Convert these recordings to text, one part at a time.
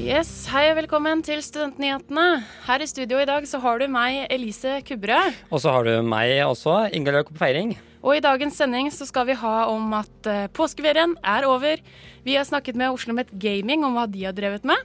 Yes, Hei og velkommen til Studentnyhetene. Her i studio i dag så har du meg, Elise Kubberød. Og så har du meg også, Inga Løk på feiring. Og i dagens sending så skal vi ha om at uh, påskeferien er over. Vi har snakket med Oslo Met Gaming om hva de har drevet med.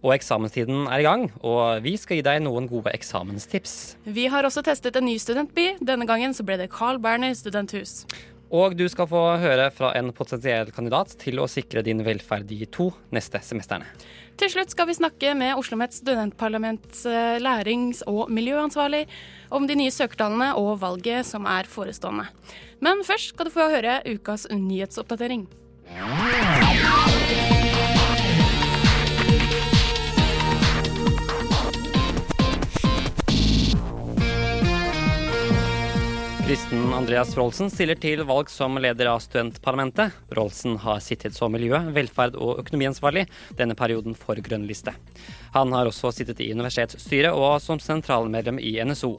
Og eksamenstiden er i gang, og vi skal gi deg noen gode eksamenstips. Vi har også testet en ny studentby. Denne gangen så ble det Carl Berner studenthus. Og du skal få høre fra en potensiell kandidat til å sikre din velferd de to neste semestrene. Til slutt skal vi snakke med Oslo Met studentparlaments eh, lærings- og miljøansvarlig om de nye søkertallene og valget som er forestående. Men først skal du få høre ukas nyhetsoppdatering. Kristen Andreas Rolsen stiller til valg som leder av studentparlamentet. Rolsen har sittet som miljø-, velferd- og økonomiansvarlig denne perioden for Grønn liste. Han har også sittet i universitetsstyret og som sentralmedlem i NSO.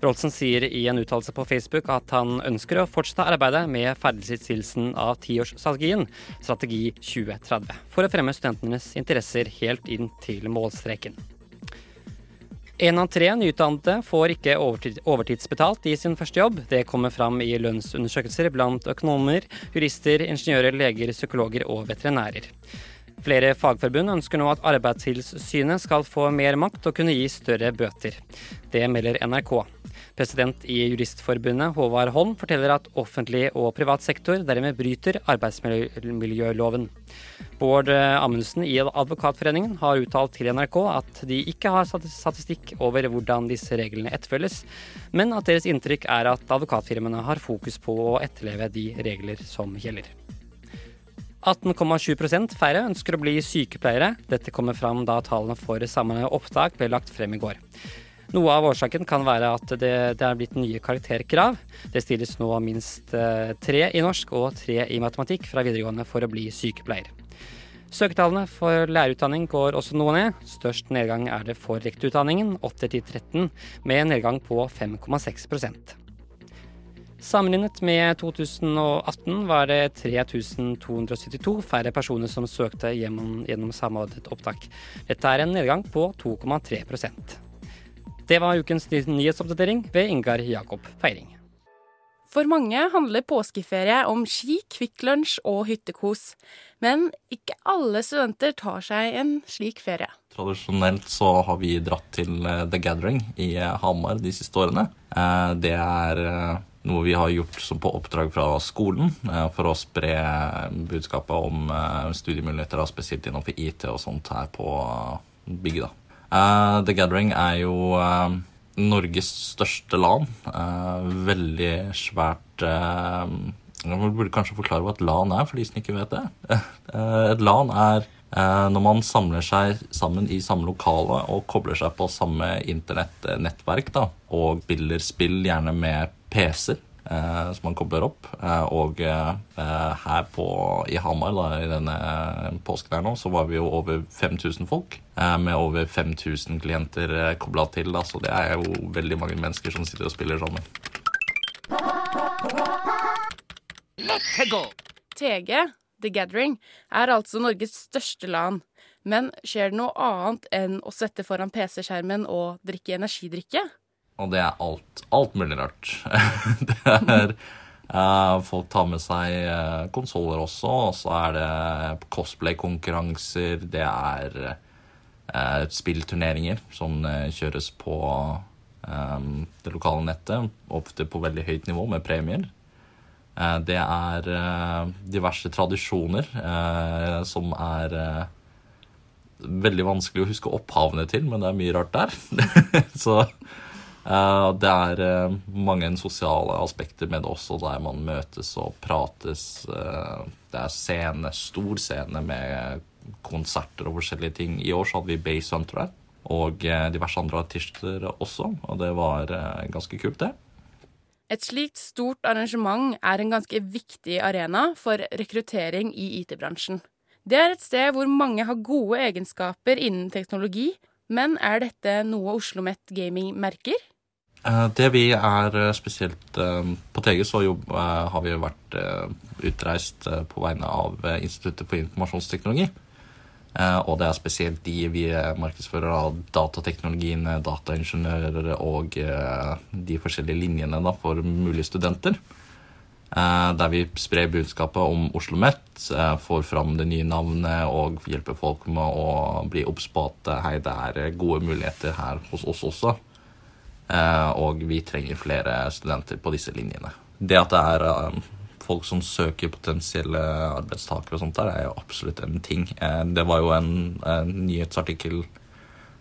Rolsen sier i en uttalelse på Facebook at han ønsker å fortsette arbeidet med ferdigstillelsen av tiårsstrategien, Strategi 2030, for å fremme studentenes interesser helt inn til målstreken. En av tre nyutdannede får ikke overtidsbetalt i sin første jobb. Det kommer fram i lønnsundersøkelser blant økonomer, jurister, ingeniører, leger, psykologer og veterinærer. Flere fagforbund ønsker nå at Arbeidstilsynet skal få mer makt og kunne gi større bøter. Det melder NRK. President i Juristforbundet, Håvard Holm, forteller at offentlig og privat sektor dermed bryter arbeidsmiljøloven. Bård Amundsen i Advokatforeningen har uttalt til NRK at de ikke har statistikk over hvordan disse reglene etterfølges, men at deres inntrykk er at advokatfirmaene har fokus på å etterleve de regler som gjelder. 18,7 færre ønsker å bli sykepleiere. Dette kommer fram da tallene for samme opptak ble lagt frem i går. Noe av årsaken kan være at det, det er blitt nye karakterkrav. Det stilles nå minst eh, tre i norsk og tre i matematikk fra videregående for å bli sykepleier. Søketallene for lærerutdanning går også noe ned. Størst nedgang er det for rektorutdanningen, 8-13, med en nedgang på 5,6% Sammenlignet med 2018 var det 3272 færre personer som søkte gjennom, gjennom samordnet opptak. Dette er en nedgang på 2,3 det var ukens nyhetsoppdatering ved Ingar Jakob Feiring. For mange handler påskeferie om ski, Kvikk Lunsj og hyttekos. Men ikke alle studenter tar seg en slik ferie. Tradisjonelt så har vi dratt til eh, The Gathering i eh, Hamar de siste årene. Eh, det er noe vi har gjort på oppdrag fra skolen for å spre budskapet om studiemuligheter, spesielt innenfor IT og sånt her på bygget. Uh, The Gathering er jo uh, Norges største LAN. Uh, veldig svært Jeg burde kanskje forklare hva et LAN er, for de som ikke vet det. et LAN er når man samler seg sammen i samme lokale og kobler seg på samme internettnettverk og spiller spill, gjerne med PC-er som man kobler opp. Eh, og eh, her på, i Hamar da, i denne påsken her nå, så var vi jo over 5000 folk. Eh, med over 5000 klienter eh, kobla til. Da, så det er jo veldig mange mennesker som sitter og spiller sammen. TG, The Gathering, er altså Norges største LAN. Men skjer det noe annet enn å svette foran PC-skjermen og drikke energidrikke? Og det er alt, alt mulig rart. det er uh, Folk tar med seg uh, konsoller også, og så er det cosplay-konkurranser. Det er uh, spillturneringer som kjøres på um, det lokale nettet. Ofte på veldig høyt nivå, med premier. det er diverse tradisjoner som er veldig vanskelig å huske opphavene til, men det er mye rart der. så Eh, det er eh, mange sosiale aspekter med det også, der man møtes og prates. Eh, det er scene, stor scene med konserter og forskjellige ting. I år så hadde vi Base Hunter her. og diverse andre artister også. Og det var ganske kult, det. Et slikt stort arrangement er en ganske viktig arena for rekruttering i IT-bransjen. Det er et sted hvor mange har gode egenskaper innen teknologi, men er dette noe Oslo Met Gaming merker? Eh, Det vi er eh, spesielt eh, På TG så har vi vært utreist på vegne av Instituttet for informasjonsteknologi. Og det er spesielt de vi markedsfører av datateknologien, eh, dataingeniører og de forskjellige linjene for mulige studenter. Eh, Der vi sprer budskapet om Oslo Met, eh, får fram det nye navnet og hjelper folk med å bli obs på at eh, hei, det er gode muligheter her hos oss også. Og vi trenger flere studenter på disse linjene. Det at det er folk som søker potensielle arbeidstakere og sånt der, er jo absolutt en ting. Det var jo en, nyhetsartikkel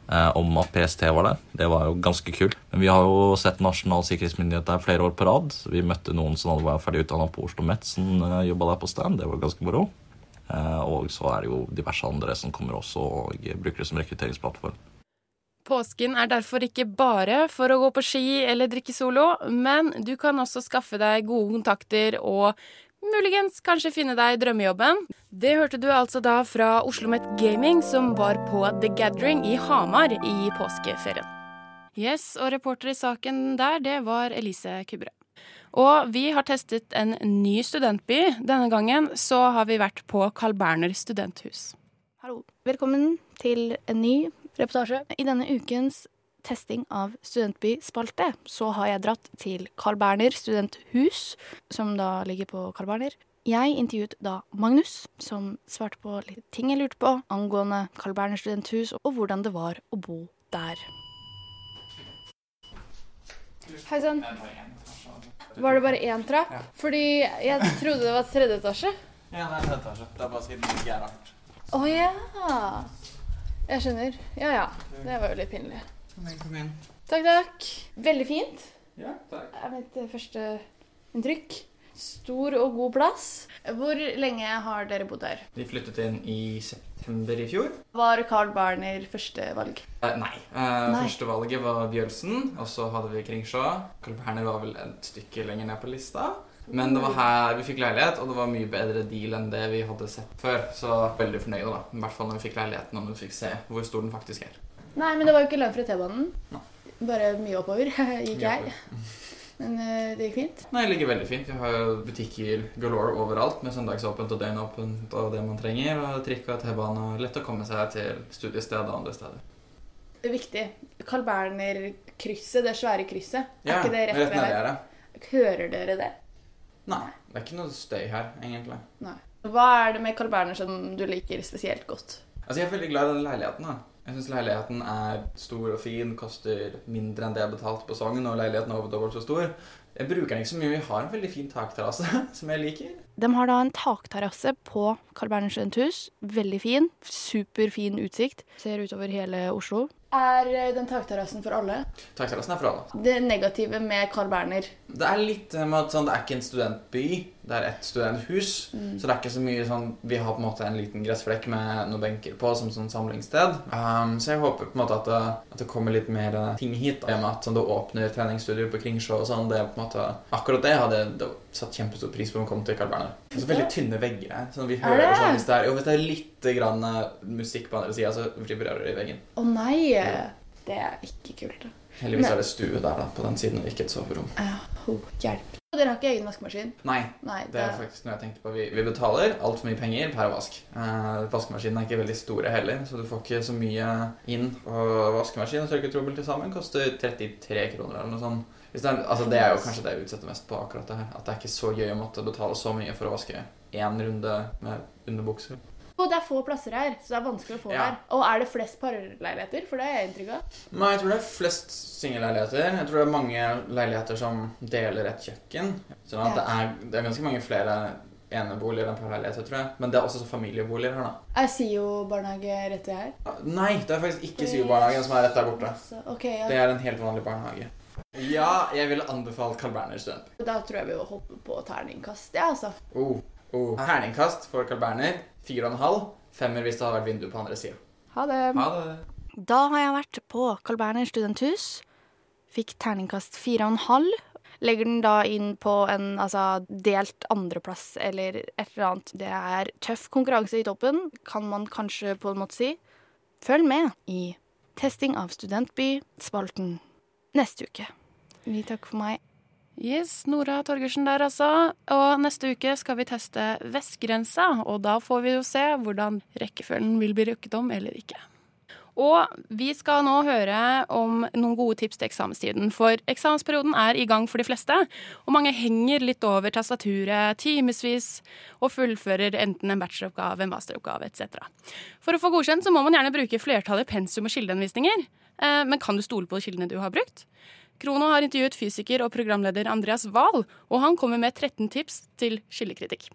om at PST var der. Det var jo ganske kult. Men vi har jo sett Nasjonal sikkerhetsmyndighet der flere år på rad. Vi møtte noen som hadde vært ferdig utdanna på Oslo Met, som uh, jobba der på stand. Det var ganske moro. Eh, og så er det jo diverse andre som kommer også og bruker det som rekrutteringsplattform. Påsken er derfor ikke bare for å gå på ski eller drikke solo, men du kan også skaffe deg gode kontakter og muligens kanskje finne deg drømmejobben. Det hørte du altså da fra Oslo Met Gaming, som var på The Gathering i Hamar i påskeferien. Yes, og reporter i saken der, det var Elise Kubre. Og vi har testet en ny studentby. Denne gangen så har vi vært på Carl Berner studenthus. Hallo. Velkommen til en ny reportasje. I denne ukens testing av Studentby-spalte så har jeg dratt til Carl Berner studenthus, som da ligger på Carl Berner. Jeg intervjuet da Magnus, som svarte på litt ting jeg lurte på angående Carl Berner studenthus, og hvordan det var å bo der. Hei sann. Var det bare én trapp? Fordi jeg trodde det var tredje etasje. Ja, det er tredje etasje. Det er bare siden det ikke er rart. Å ja. Jeg skjønner. Ja ja. Det var jo litt pinlig. Kom inn, kom inn. Takk, takk. Veldig fint. Ja, takk. er mitt eh, første inntrykk. Stor og god plass. Hvor lenge har dere bodd her? Vi flyttet inn i september i fjor. Var Carl Barner første valg? Eh, nei. Eh, Nei. Første valget var Bjølsen, og så hadde vi Kringsjå. Carl Berner var vel et stykke lenger ned på lista. Men det var her vi fikk leilighet, og det var mye bedre deal enn det vi hadde sett før. Så veldig fornøyde, da. I hvert fall når vi fikk leiligheten, og når vi fikk se hvor stor den faktisk er. Nei, men det var jo ikke langt fra T-banen. Bare mye oppover gikk jeg. Men eh, det gikk fint. Nei, det ligger veldig fint. Vi har jo butikker galore overalt med søndagsåpent og døgnåpent og det man trenger. Og trikk og T-bane og lett å komme seg til studiested og andre steder. Det er viktig. Carl Berner-krysset, det svære krysset. Er Ja, ikke det rett ved nedi her? her. Hører dere det? Nei, det er ikke noe støy her, egentlig. Nei. Hva er det med Carl Berner som du liker spesielt godt? Altså, Jeg er veldig glad i den leiligheten. da. Jeg syns leiligheten er stor og fin, koster mindre enn det jeg betalte på Sogn, og leiligheten er over dobbelt så stor. Jeg bruker den ikke så mye. Vi har en veldig fin takterrasse som jeg liker. De har da en takterrasse på Carl Berner studenthus. Veldig fin. Superfin utsikt. Ser utover hele Oslo. Er eh, den takterrassen for alle? Takterrassen er for alle. Det negative med Carl Berner Det er litt eh, med at sånn, det er ikke en studentby, det er et studenthus. Så det er ikke så mye sånn Vi har på en måte en liten gressflekk med noen benker på som sånn samlingssted. Um, så jeg håper på en måte at det, at det kommer litt mer eh, ting hit. Da. Med at sånn, det åpner treningsstudio på Kringsjå og sånn. Det er på en måte Akkurat det hadde jeg satt kjempestor pris på om kom til Carl Berner. Så veldig tynne vegger her. Sånn, vi Er hører sånn, hvis det er, jo, hvis det er litt grann eh, musikk på andre sida, så vibrerer det i veggen. Å nei! Det er ikke kult. da. Heldigvis er det stue der da, på den siden, og ikke et soverom. Hjelp. Og dere har ikke egen vaskemaskin? Nei, Nei. Det er faktisk noe jeg tenkte på. Vi, vi betaler altfor mye penger per vask. Eh, vaskemaskinene er ikke veldig store heller, så du får ikke så mye inn. Og vaskemaskin og tørketrommel til sammen koster 33 kroner eller noe sånt. Det, er, altså, det er jo kanskje det jeg utsetter mest på akkurat det her. At det er ikke så gøy å måtte betale så mye for å vaske én runde med underbukser. Og det er få plasser her, så det er vanskelig å få Ja. her. Og er det flest parleiligheter? For det har jeg inntrykk av. Nei, jeg tror det er flest singelleiligheter. Jeg tror det er mange leiligheter som deler et kjøkken. Sånn at Ja. det, er, det er ganske mange flere eneboliger enn parleiligheter, tror jeg. Men det er også familieboliger her, da. Er SIO barnehage rett ved her? Nei, det er faktisk ikke SIO-barnehagen som er rett der borte. Okay, ja. Det er en helt vanlig barnehage. Ja, jeg ville anbefalt Carl Berner student. Da tror jeg vi må hoppe på terningkast, ja, altså. Oh, oh. Herningkast for Carl Berner. Fire og en halv. Femmer hvis det hadde vært vindu på andre sida. Ha det. Ha det. Da har jeg vært på Carl Berner studenthus. Fikk terningkast fire og en halv. Legger den da inn på en altså, delt andreplass eller et eller annet. Det er tøff konkurranse i toppen, kan man kanskje på en måte si. Følg med i testing av studentby-spalten neste uke. Vi takker for meg. Yes, Nora Torgersen der, altså. Og neste uke skal vi teste vestgrensa, og da får vi jo se hvordan rekkefølgen vil bli rukket om eller ikke. Og vi skal nå høre om noen gode tips til eksamenstiden. For eksamensperioden er i gang for de fleste, og mange henger litt over tastaturet timevis og fullfører enten en bacheloroppgave, en masteroppgave etc. For å få godkjent så må man gjerne bruke flertallet pensum og kildeanvisninger. Eh, men kan du stole på kildene du har brukt? Krono har intervjuet fysiker og programleder Andreas Wahl, og han kommer med 13 tips til kildekritikk.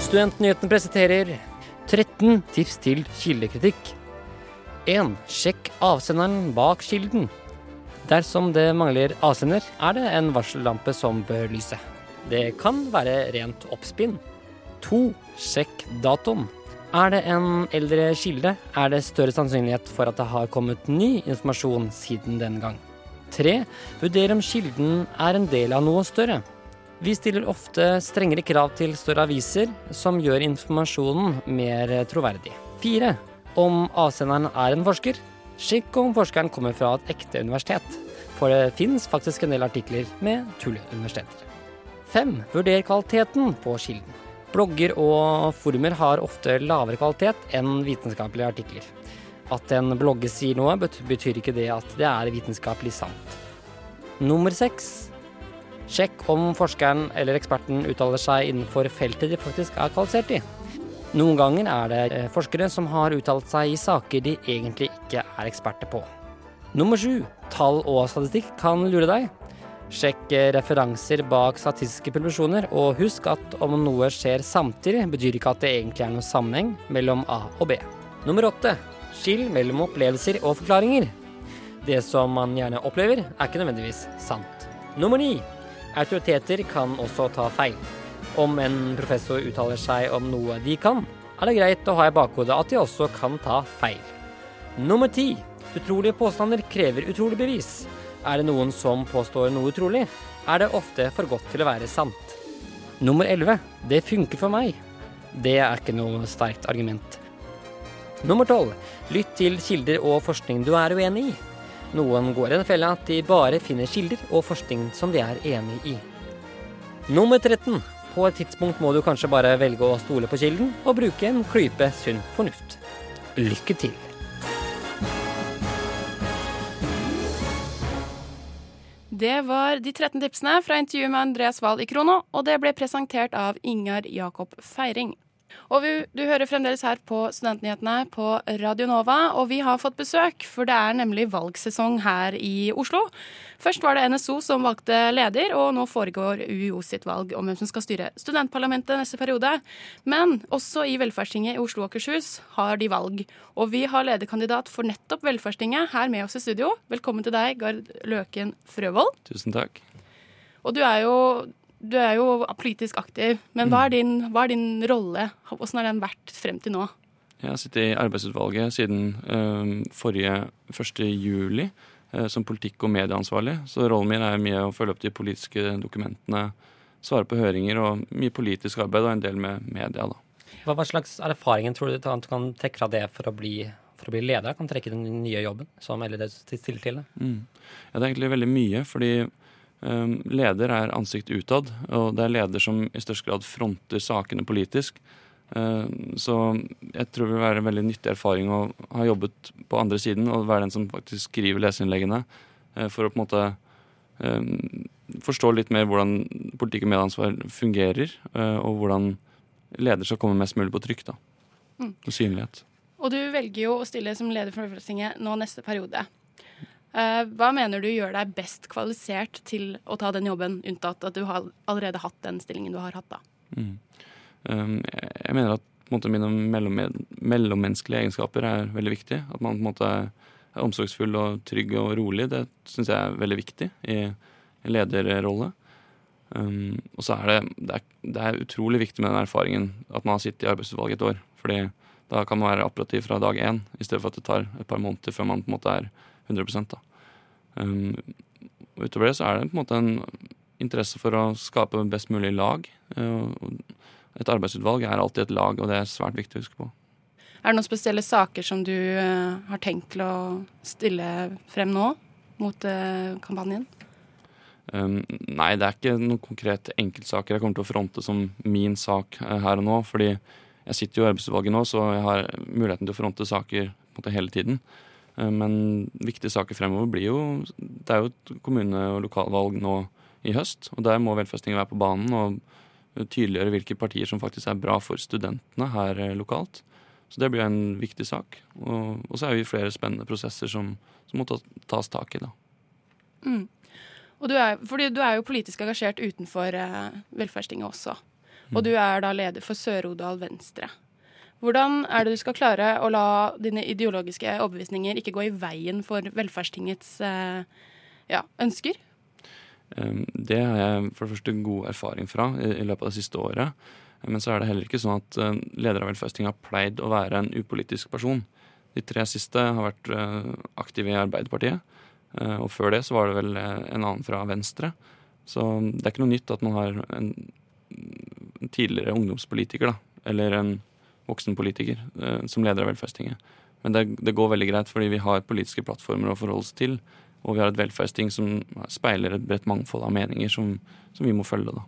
Studentnyhetene presenterer 13 tips til kildekritikk. 1. Sjekk avsenderen bak kilden. Dersom det mangler avsender, er det en varsellampe som bør lyse. Det kan være rent oppspinn. 2. Sjekk datoen. Er det en eldre kilde, er det større sannsynlighet for at det har kommet ny informasjon siden den gang. 3. Vurder om kilden er en del av noe større. Vi stiller ofte strengere krav til større aviser, som gjør informasjonen mer troverdig. 4. Om avsenderen er en forsker, sjekk om forskeren kommer fra et ekte universitet. For det fins faktisk en del artikler med tulleuniversiteter. 5. Vurder kvaliteten på kilden. Blogger og forumer har ofte lavere kvalitet enn vitenskapelige artikler. At en blogger sier noe, betyr ikke det at det er vitenskapelig sant. Nummer 6. Sjekk om forskeren eller eksperten uttaler seg innenfor feltet de faktisk er kvalifisert i. Noen ganger er det eh, forskere som har uttalt seg i saker de egentlig ikke er eksperter på. Nummer sju. Tall og statistikk kan lure deg. Sjekk eh, referanser bak statistiske publisjoner, og husk at om noe skjer samtidig, betyr ikke at det egentlig er noen sammenheng mellom A og B. Nummer åtte. Skill mellom opplevelser og forklaringer. Det som man gjerne opplever, er ikke nødvendigvis sant. Nummer ni. Autoriteter kan også ta feil. Om en professor uttaler seg om noe de kan, er det greit å ha i bakhodet at de også kan ta feil. Nummer ti. Utrolige påstander krever utrolig bevis. Er det noen som påstår noe utrolig, er det ofte for godt til å være sant. Nummer elleve. Det funker for meg. Det er ikke noe sterkt argument. Nummer tolv. Lytt til kilder og forskning du er uenig i. Noen går i den fella at de bare finner kilder og forskning som de er enig i. Nummer 13. På et tidspunkt må du kanskje bare velge å stole på kilden og bruke en klype sunn fornuft. Lykke til. Det var de 13 tipsene fra intervjuet med Andreas Wahl i Krono, og det ble presentert av Ingar Jakob Feiring. Og vi, du hører fremdeles her på Studentnyhetene på Radio Nova, og vi har fått besøk, for det er nemlig valgsesong her i Oslo. Først var det NSO som valgte leder, og nå foregår UiO sitt valg om hvem som skal styre studentparlamentet neste periode. Men også i Velferdstinget i Oslo og Akershus har de valg. Og vi har lederkandidat for nettopp Velferdstinget her med oss i studio. Velkommen til deg, Gard Løken Frøvold. Tusen takk. Og du er jo du er jo politisk aktiv, men hva er mm. din, hva er din rolle? Hvordan har den vært frem til nå? Jeg har sittet i arbeidsutvalget siden øh, forrige 1. juli øh, som politikk- og medieansvarlig. Så rollen min er mye å følge opp de politiske dokumentene, svare på høringer og mye politisk arbeid og en del med media. da. Hva, hva slags erfaringer tror du du kan trekke fra det for å bli, for å bli leder? Kan trekke den nye jobben som eller det stiller til det? Mm. Ja, det er egentlig veldig mye, fordi leder er ansikt utad, og det er leder som i størst grad fronter sakene politisk. Ehm, så jeg tror det vil være en veldig nyttig erfaring å ha jobbet på andre siden og være den som faktisk skriver leserinnleggene, eh, for å på en måte ehm, forstå litt mer hvordan politikk og medansvar fungerer, eh, og hvordan leder skal komme mest mulig på trykk. da, mm. Og synlighet. Og du velger jo å stille som leder for Folketinget nå neste periode. Eh, hva mener du gjør deg best kvalifisert til å ta den jobben, unntatt at du har allerede hatt den stillingen du har hatt? da? Mm. Um, jeg mener at måte, mine mellom, mellommenneskelige egenskaper er veldig viktig. At man på en måte er omsorgsfull og trygg og rolig. Det syns jeg er veldig viktig i en lederrolle. Um, og så er det, det er, det er utrolig viktig med den erfaringen at man har sittet i arbeidsutvalget et år. fordi da kan man være operativ fra dag én, i stedet for at det tar et par måneder før man på en måte er 100 da. Um, utover det så er det på en måte en interesse for å skape best mulig lag. Uh, et arbeidsutvalg er alltid et lag, og det er svært viktig å huske på. Er det noen spesielle saker som du uh, har tenkt til å stille frem nå mot uh, kampanjen? Um, nei, det er ikke noen konkrete enkeltsaker jeg kommer til å fronte som min sak her og nå. fordi jeg sitter jo i arbeidsutvalget nå, så jeg har muligheten til å fronte saker på en måte hele tiden. Men viktige saker fremover blir jo Det er jo et kommune- og lokalvalg nå i høst, og der må velfestingen være på banen. og tydeliggjøre hvilke partier som faktisk er bra for studentene her eh, lokalt. Så det blir en viktig sak. Og, og så er vi flere spennende prosesser som, som må tas tak i. da. Mm. Og du er, fordi du er jo politisk engasjert utenfor eh, velferdstinget også. Og mm. du er da leder for Sør-Odal Venstre. Hvordan er det du skal klare å la dine ideologiske overbevisninger ikke gå i veien for velferdstingets eh, ja, ønsker? Det har jeg for det første god erfaring fra i løpet av det siste året. Men så er det heller ikke sånn at eh, leder av Velferdstinget har pleid å være en upolitisk person. De tre siste har vært eh, aktive i Arbeiderpartiet. Og før det så var det vel en annen fra Venstre. Så det er ikke noe nytt at man har en tidligere ungdomspolitiker, da. Eller en voksenpolitiker som leder av Velferdstinget. Men det, det går veldig greit fordi vi har politiske plattformer å forholde oss til. Og vi har et velferdsting som speiler et bredt mangfold av meninger som, som vi må følge. da.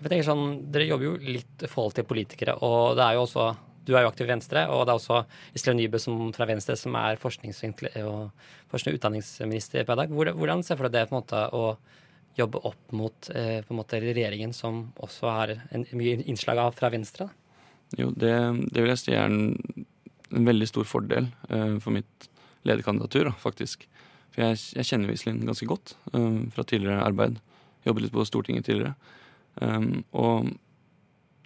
Jeg tenker sånn, Dere jobber jo litt i forhold til politikere, og det er jo også du er jo aktiv i Venstre, og det er også Iselin Nybø fra Venstre som er forsknings- og, forsknings og utdanningsminister i dag. Hvordan ser du for deg det på en måte å jobbe opp mot eh, på en måte regjeringen, som også har en, mye innslag av fra Venstre? Da? Jo, det, det, vil jeg si er en, en veldig stor fordel eh, for mitt lederkandidatur, faktisk. For jeg, jeg kjenner Iselin ganske godt um, fra tidligere arbeid. Jobbet litt på Stortinget tidligere. Um, og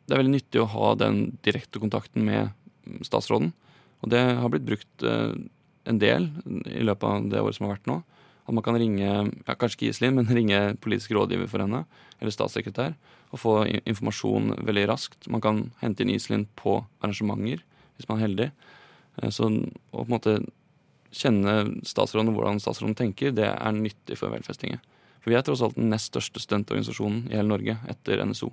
det er veldig nyttig å ha den direkte kontakten med statsråden. Og det har blitt brukt uh, en del i løpet av det året som har vært nå. At man kan ringe ja, kanskje ikke Iselin, men ringe politisk rådgiver for henne, eller statssekretær, og få informasjon veldig raskt. Man kan hente inn Iselin på arrangementer, hvis man er heldig. Så å på en måte kjenne statsråden og hvordan statsråden tenker, det er nyttig for velfestinget. For vi er tross alt den nest største studentorganisasjonen i hele Norge etter NSO.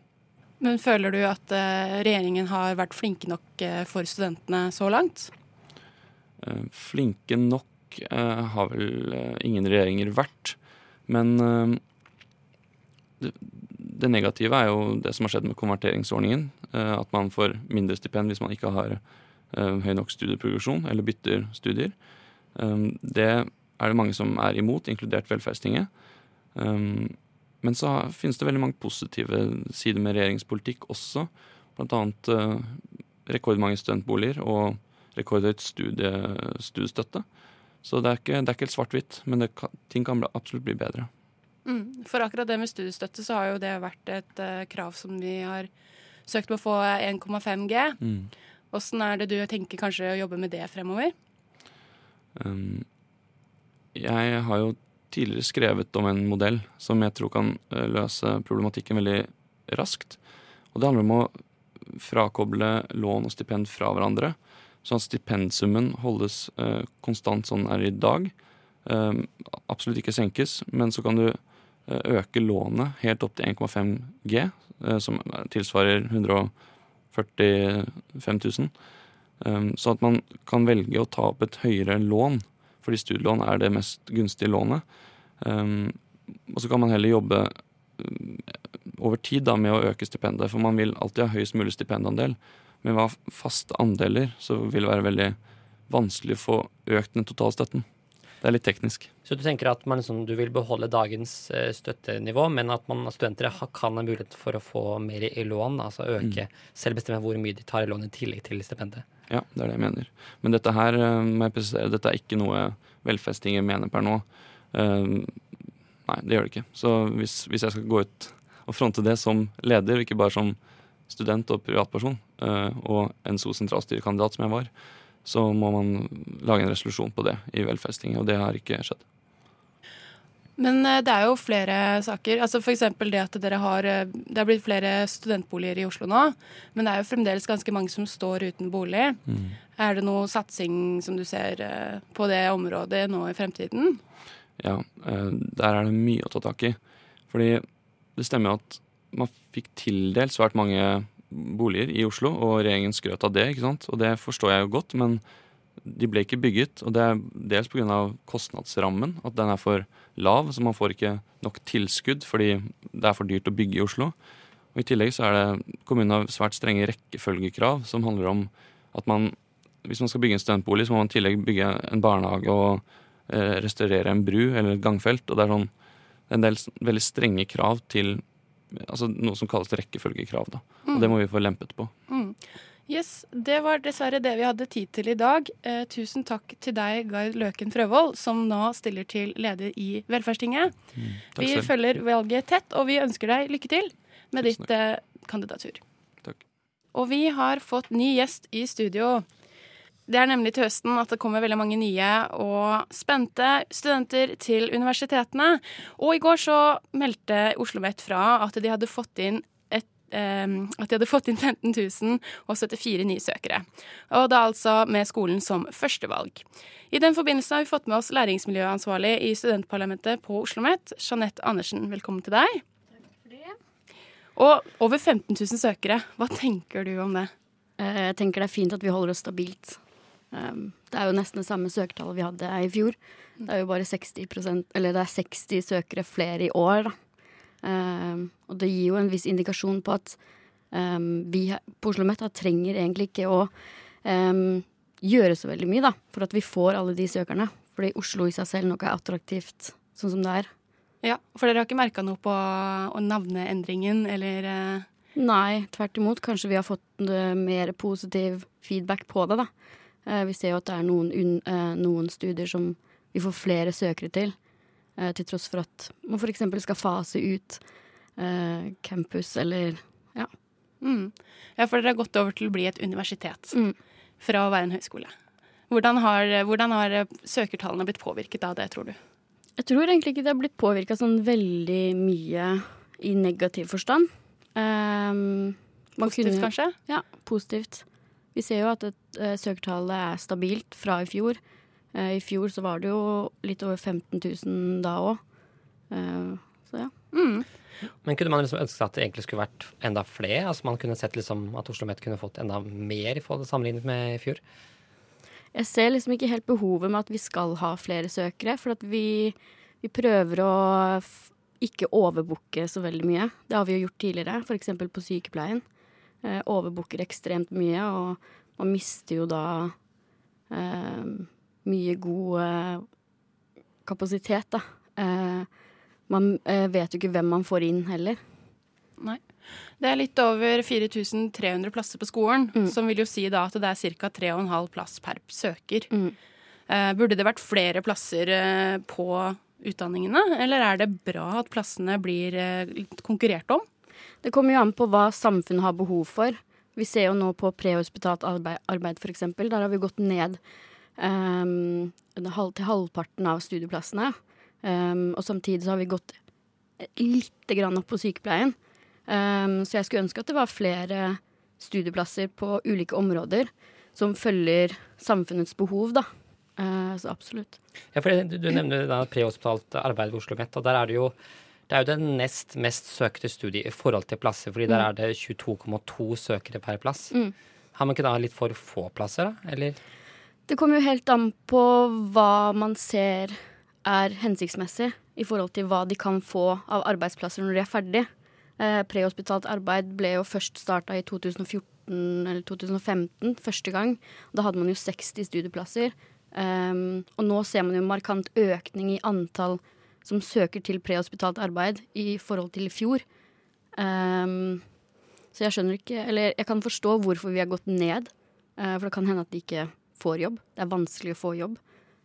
Men føler du at uh, regjeringen har vært flinke nok uh, for studentene så langt? Flinke nok har vel ingen regjeringer vært. Men det, det, negative er jo det som har skjedd med konverteringsordningen. at man får mindre stipend hvis man ikke har høy nok studieprogresjon eller bytter studier. Det er det mange som er imot, inkludert Velferdstinget. Men så finnes det veldig mange positive sider med regjeringspolitikk også. Blant annet rekordmange studentboliger og rekordhøyt studie, studiestøtte. Så det er ikke, det er ikke helt svart-hvitt, men kan, ting kan absolutt bli bedre. Mm, for akkurat det med studiestøtte så har jo det vært et uh, krav som vi har søkt på å få 1,5 G. Mm. Åssen er det du tenker kanskje å jobbe med det fremover? Um, jeg har jo tidligere skrevet om en modell som jeg tror kan eh, løse problematikken veldig raskt. Og det handler om å frakoble lån og stipend fra hverandre, sånn at stipendsummen holdes eh, konstant sånn er i dag. Eh, absolutt ikke senkes, men så kan du eh, øke lånet helt opp til 1,5 G, eh, som tilsvarer 145 000. Um, så at man kan velge å ta opp et høyere lån, fordi studielån er det mest gunstige lånet. Og så kan man heller jobbe over tid da, med å øke stipendet, for man vil alltid ha høyest mulig stipendandel. Men hva faste andeler så vil det være veldig vanskelig å få økt den totale støtten. Det er litt teknisk. Så du tenker at man, liksom, du vil beholde dagens uh, støttenivå, men at man, studenter kan ha mulighet for å få mer i lån? Altså øke, mm. selv bestemme hvor mye de tar i lån i tillegg til stipendet? Ja, det er det jeg mener. Men dette her presisere, dette er ikke noe velfestinger mener per nå. Uh, nei, det gjør det ikke. Så hvis, hvis, jeg skal gå ut og fronte det som leder, ikke bare som student og privatperson, og NSO sentralstyrekandidat som jeg var, så må man lage en resolusjon på det i velferdstinget, og det har ikke skjedd. Men eh, det er jo flere saker. Altså F.eks. det at dere har eh, Det har blitt flere studentboliger i Oslo nå, men det er jo fremdeles ganske mange som står uten bolig. Mm. Er det noe satsing som du ser eh, på det området nå i fremtiden? Ja, eh, der er det mye å ta tak i. Fordi det stemmer jo at man fikk tildelt svært mange boliger i Oslo, og regjeringen skrøt av det, ikke sant. Og det forstår jeg jo godt, men de ble ikke bygget. Og det er dels pga. kostnadsrammen, at den er for lav, så man får ikke nok tilskudd fordi det er for dyrt å bygge i Oslo. Og I tillegg så er det kommunen har svært strenge rekkefølgekrav, som handler om at man hvis man skal bygge en studentbolig, så må man i tillegg bygge en barnehage og eh, restaurere en bru eller et gangfelt. Og det er sånn en del veldig strenge krav til altså noe som kalles rekkefølgekrav. Da. Og det må vi få lempet på. Mm. Yes, Det var dessverre det vi hadde tid til i dag. Eh, tusen takk til deg, Gard Løken Frøvold, som nå stiller til leder i Velferdstinget. Mm, Vi selv. følger valget tett, og vi ønsker deg lykke til med ditt eh, kandidatur. Takk. Og vi har fått ny gjest i studio. Det er nemlig til høsten at det kommer veldig mange nye og spente studenter til universitetene. Og i går så meldte Oslo OsloMet fra at de hadde fått inn et, eh, at de hadde fått inn 15 074 nye søkere. Og da altså med skolen som førstevalg. I den forbindelse har vi fått med oss læringsmiljøansvarlig i studentparlamentet på Oslo OsloMet, Jeanette Andersen. Velkommen til deg. Og over 15 000 søkere. Hva tenker du om det? Eh, Jeg tenker det er fint at vi holder oss stabilt. Um, Det er jo nesten det samme søkertallet vi hadde i fjor. Det er jo bare 60% eller det er 60 søkere flere i år, da. Um, Og det gir jo en viss indikasjon på at um, vi på Oslo OsloMet trenger egentlig ikke å um, gjøre så veldig mye, da, for at vi får alle de søkerne. Fordi Oslo i seg selv nok er attraktivt sånn som det er. Ja, For dere har ikke merka noe på navneendringen, eller eh, Nei, tvert imot. Kanskje vi har fått eh, mer positiv feedback på det, da. Eh, vi ser jo at det er noen, un, eh, noen studier som vi får flere søkere til. eh, til tross for at man f.eks. skal fase ut eh, campus eller mm. Ja, for dere har gått over til å bli et universitet Mm. fra å være en høyskole. Hvordan har, hvordan har søkertallene blitt påvirket av det, tror du? Jeg tror egentlig ikke det har blitt påvirka sånn veldig mye i negativ forstand. Um, Positivt, kunne- kanskje? Ja, positivt. Vi ser jo at et, eh, søkertallet er stabilt fra i fjor. Eh, I fjor så var det jo litt over 15 000 da òg. så ja. Mm. Men kunne man liksom ønske seg at det egentlig skulle vært enda flere? Altså man kunne sett liksom at Oslo OsloMet kunne fått enda mer i forhold sammenlignet med i fjor? Jeg ser liksom ikke helt behovet med at vi skal ha flere søkere, for at vi, vi prøver å f ikke overbooke så veldig mye. Det har vi jo gjort tidligere, f.eks. på sykepleien. Eh, overbooker ekstremt mye, og man mister jo da eh, mye god eh, kapasitet, da. Eh, man eh, vet jo ikke hvem man får inn heller. Nei. Det er litt over 4300 plasser på skolen, Mm. som vil jo si da at det er ca. 3,5 plass per søker. Mm. Eh, burde det vært flere plasser på utdanningene, eller er det bra at plassene blir konkurrert om? Det kommer jo an på hva samfunnet har behov for. Vi ser jo nå på prehospitalt arbeid, arbeid f.eks. Der har vi gått ned um, til halvparten av studieplassene. Um, og samtidig så har vi gått lite grann opp på sykepleien. Um, så jeg skulle ønske at det var flere studieplasser på ulike områder som følger samfunnets behov, da. Uh, så absolutt. Ja, for du, du nevner prehospitalt arbeid ved Oslo OsloMet, og der er det jo det er jo det nest mest søkte studiet i forhold til plasser, fordi der er det 22,2 søkere per plass. Mm. Har man ikke da litt for få plasser, da? Eller? Det kommer jo helt an på hva man ser er hensiktsmessig i forhold til hva de kan få av arbeidsplasser når de er ferdig. Eh, prehospitalt arbeid ble jo først starta i 2014 eller 2015, første gang. Da hadde man jo 60 studieplasser. Um, og nå ser man jo markant økning i antall som søker til prehospitalt arbeid i forhold til i fjor. Um, så jeg skjønner ikke Eller jeg kan forstå hvorfor vi har gått ned. Uh, for det kan hende at de ikke får jobb. Det er vanskelig å få jobb.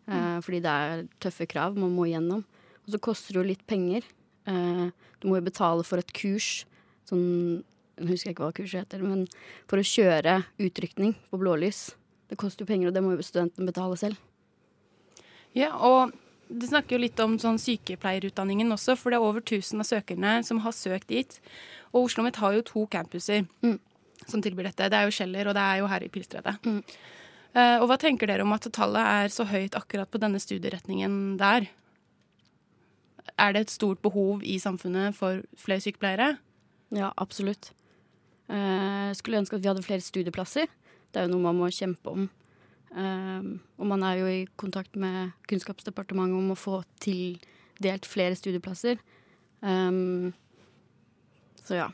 eh, fordi det er tøffe krav man må igjennom. Og så koster det jo litt penger. Uh, du må jo betale for et kurs. Sånn Jeg husker ikke hva kurset heter, men for å kjøre utrykning på blålys. Det koster jo penger, og det må jo studenten betale selv. Ja, og Du snakker jo litt om sånn sykepleierutdanningen også, for det er over 1000 av søkerne som har søkt dit. Og Oslo OsloMet har jo to campuser Mm. som tilbyr dette. Det er jo Kjeller, og det er jo her i Pilstredet. Mm. Uh, og hva tenker dere om at tallet er så høyt akkurat på denne studieretningen der? Er det et stort behov i samfunnet for flere sykepleiere? Ja, absolutt. Uh, skulle ønske at vi hadde flere studieplasser. Det er jo noe man må kjempe om. Eh, og man er jo i kontakt med Kunnskapsdepartementet om å få tildelt flere studieplasser. Um, så ja.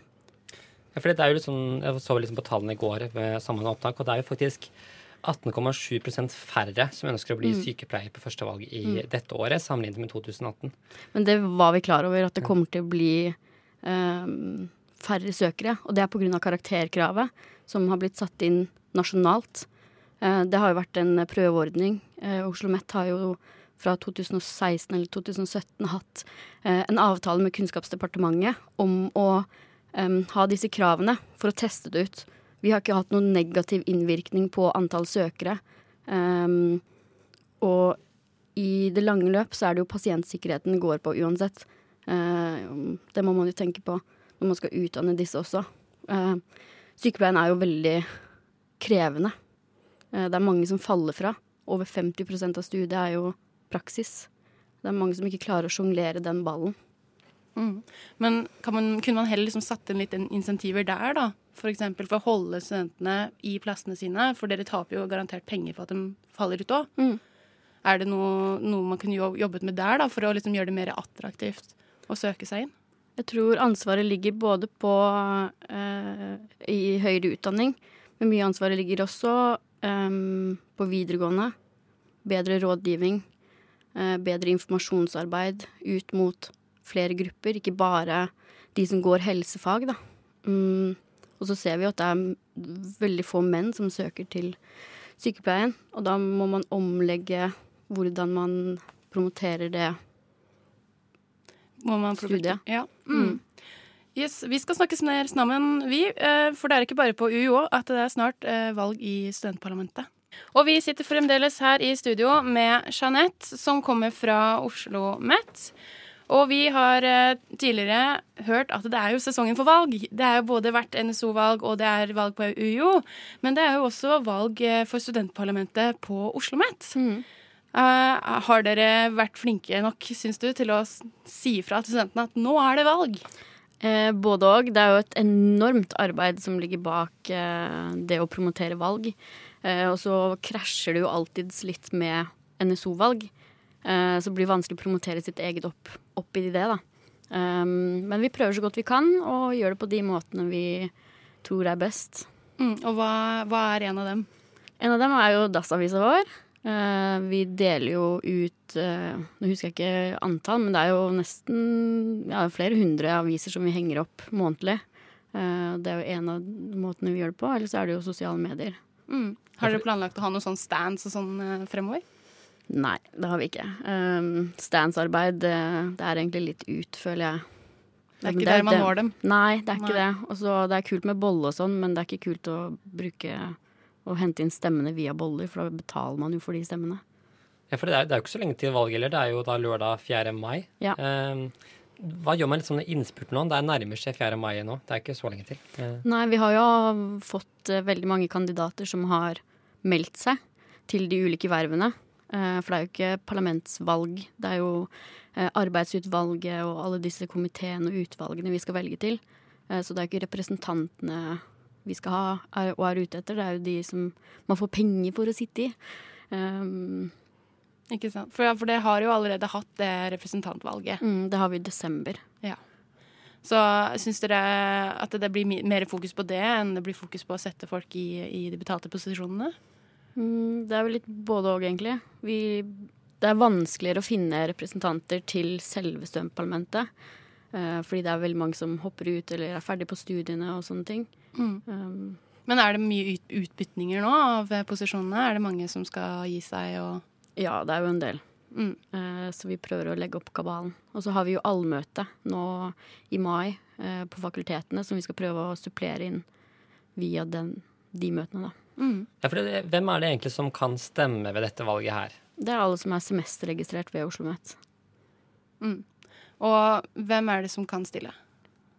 Ja, for det er jo litt sånn, Jeg så liksom på tallene i går med sammenhengende opptak, og det er jo faktisk 18,7% færre som ønsker å bli Mm. sykepleier på førstevalg i dette året, sammenlignet med 2018. Men det var vi klar over, at det kommer til å bli um, færre søkere. Og det er pga. karakterkravet, som har blitt satt inn nasjonalt. Eh, det har jo vært en prøveordning. Uh, Oslo OsloMet har jo fra 2016 eller 2017 hatt eh, en avtale med Kunnskapsdepartementet om å ha disse kravene for å teste det ut. Vi har ikke hatt noen negativ innvirkning på antall søkere. Og i det lange løp så er det jo pasientsikkerheten går på uansett. Eh, det må man jo tenke på når man skal utdanne disse også. Eh, sykepleien er jo veldig krevende. Eh, det er mange som faller fra. Over 50% av studiet er jo praksis. Det er mange som ikke klarer å sjonglere den ballen. Mm. Men man, kunne man heller liksom satt inn litt insentiver der, da? F.eks. For, for å holde studentene i plassene sine, for dere taper jo garantert penger for at de faller ut òg. Mm. Er det noe, noe, man kunne jobbet med der, da, for å liksom gjøre det mer attraktivt å søke seg inn? Jeg tror ansvaret ligger både på eh, i høyere utdanning, men mye ansvaret ligger også eh, på videregående. Bedre rådgivning, Uh, bedre informasjonsarbeid ut mot flere grupper, ikke bare de som går helsefag, da. Um, og så ser vi at det er veldig få menn som søker til sykepleien, og da må man omlegge hvordan man promoterer det må man studiet. Ja. Mm. Yes, vi skal snakkes mer sammen, vi. eh, For det er ikke bare på UiO at det er snart eh, valg i studentparlamentet. Og vi sitter fremdeles her i studio med Jeanette, som kommer fra Oslo OsloMet. Og vi har eh, tidligere hørt at det er jo sesongen for valg. Det er jo både hvert NSO-valg og det er valg på UiO. Men det er jo også valg for studentparlamentet på Oslo OsloMet. Mm. Uh, har dere vært flinke nok, syns du, til å si fra til studentene at nå er det valg? Eh, både òg. Det er jo et enormt arbeid som ligger bak eh, det å promotere valg. Eh, og så krasjer det jo alltids litt med NSO-valg. Eh, så det blir vanskelig å promotere sitt eget opp, opp i det, da. Um, men vi prøver så godt vi kan, og gjør det på de måtene vi tror er best. Mm, og hva, hva, er en av dem? En av dem er jo Dagsavisa vår. Uh, vi deler jo ut uh, Nå husker jeg ikke antall, men det er jo nesten ja, flere hundre aviser som vi henger opp månedlig. Uh, det er jo en av måtene vi gjør det på. Eller så er det jo sosiale medier. Mm. Har dere planlagt å ha noen sånn stands og sånn fremover? Nei, det har vi ikke. Um, Standsarbeid, det, det, er egentlig litt ut, føler jeg. Det er ikke det, der man når dem? Nei, det er ikke det. Også, det er kult med bolle og sånn, men det er ikke kult å bruke å hente inn stemmene via boller, for da betaler man jo for de stemmene. Ja, for det er, det er jo ikke så lenge til valget heller. Det er jo da lørdag 4. mai. Ja. Um, hva gjør man litt sånn innspurten nå? Det er nærmer seg 4. mai nå. Det er ikke så lenge til. Uh. Nei, vi har jo fått uh, veldig mange kandidater som har meldt seg til de ulike vervene. Uh, for det er jo ikke parlamentsvalg. Det er jo arbeidsutvalget og alle disse komiteene og utvalgene vi skal velge til. så det er ikke representantene vi skal ha er, og er ute etter. Det er jo de som man får penger for å sitte i. Um, ikke sant. For, for dere har jo allerede hatt det representantvalget. Mm, det har vi i desember. Ja. Så syns dere at det blir mer fokus på det enn det blir fokus på å sette folk i, i de betalte posisjonene? Mm, det er vel litt både òg, egentlig. Vi, det er vanskeligere å finne representanter til selve studentparlamentet. Uh, fordi det er veldig mange som hopper ut eller er ferdig på studiene og sånne ting. Mm. Um, Men er det mye ut utbytninger nå av posisjonene? Er det mange som skal gi seg og Ja, det er jo en del. Mm. Uh, så vi prøver å legge opp kabalen. Og så har vi jo allmøte nå i mai uh, på fakultetene som vi skal prøve å supplere inn via den, de møtene, da. Mm. Ja, for det, hvem er det egentlig som kan stemme ved dette valget her? Det er alle som er semesterregistrert ved Oslo OsloMet. Mm. Og hvem er det som kan stille?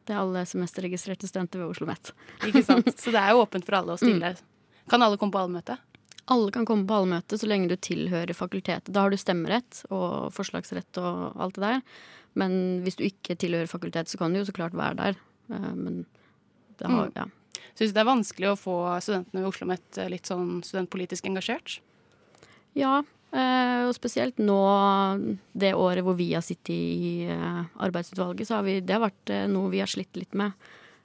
Det er alle semesterregistrerte studenter ved Oslo OsloMet. Ikke sant? Så det er jo åpent for alle å stille. Mm. Kan alle komme på allmøte? Alle kan komme på allmøte så lenge du tilhører fakultetet. Da har du stemmerett og forslagsrett og alt det der. Men hvis du ikke tilhører fakultetet, så kan du jo så klart være der. Eh, men det har, mm. ja. Syns du det er vanskelig å få studentene ved Oslo OsloMet litt sånn studentpolitisk engasjert? Ja, eh, og spesielt nå det året hvor vi har sittet i uh, arbeidsutvalget, så har vi, det har vært noe vi har slitt litt med.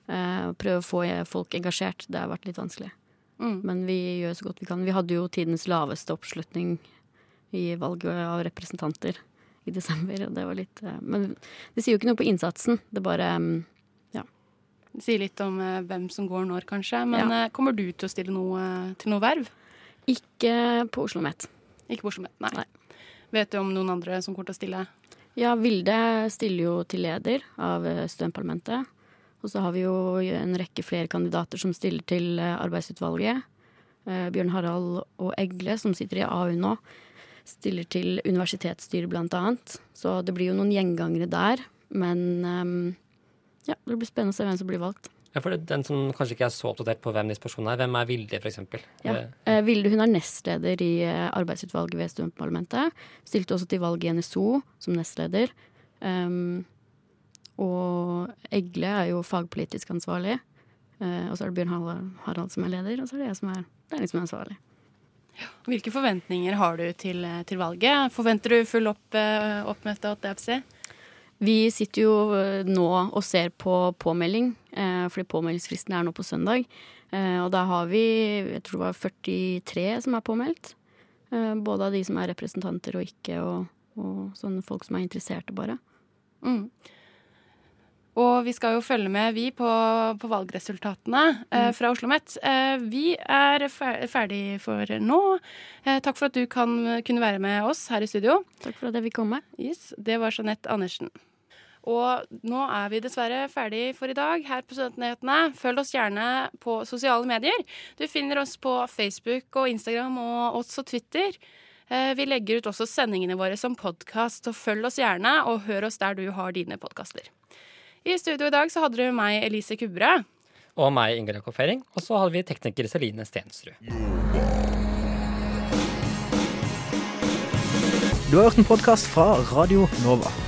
Prøve å få folk engasjert. Det har vært litt vanskelig. Mm. Men vi gjør så godt vi kan. Vi hadde jo tidens laveste oppslutning i valget av representanter i desember, og det var litt Men det sier jo ikke noe på innsatsen. Det bare mm, Sier litt om hvem som går når, kanskje. Men ja. kommer du til å stille noe, til noe verv? Ikke på Oslo OsloMet. Ikke OsloMet, nei. nei. Vet du om noen andre som kommer til å stille? Ja, Vilde stiller jo til leder av eh, studentparlamentet. Og så har vi jo en rekke flere kandidater som stiller til eh, arbeidsutvalget. Eh, Bjørn Harald og Egle, som sitter i AU nå, stiller til universitetsstyret annet. Så det blir jo noen gjengangere der. Men um, ja, det blir spennende å se hvem som blir valgt. Ja, for Den som kanskje ikke er så oppdatert på hvem disse personene er, hvem er Vilde f.eks.? Ja. Eh, Vilde hun er nestleder i eh, arbeidsutvalget ved studentparlamentet. Stilte også til valg i NSO som nestleder. Um, og Egle er jo fagpolitisk ansvarlig. Uh, og så er det Bjørn Harald som er leder, og så er det jeg som er, det er liksom ansvarlig. Hvilke forventninger har du til, til valget? Forventer du full opp, oppmøte? Vi sitter jo eh, nå og ser på påmelding, eh, fordi påmeldingsfristen er nå på søndag. Eh, og da har vi jeg tror det var 43 som er påmeldt. Både av de som er representanter og ikke, og, og sånne folk som er interesserte, bare. Mm. Og vi skal jo følge med, vi, på, på valgresultatene eh, mm. fra Oslo OsloMet. Eh, vi er ferdig for nå. Eh, takk for at du kan, kunne være med oss her i studio. Takk for at jeg fikk komme. Yes, det var Jeanette Andersen. Og nå er vi dessverre ferdig for i dag her på Studentnyhetene. Følg oss gjerne på sosiale medier. Du finner oss på Facebook og Instagram og også Twitter. Eh, vi legger ut også sendingene våre som podkast, så følg oss gjerne, og hør oss der du har dine podkaster. I studio i dag så hadde du meg, Elise Kubberød. Og meg, Ingrid Jakob Fering. Og så hadde vi tekniker Celine Stensrud. Du har hørt en podkast fra Radio Nova.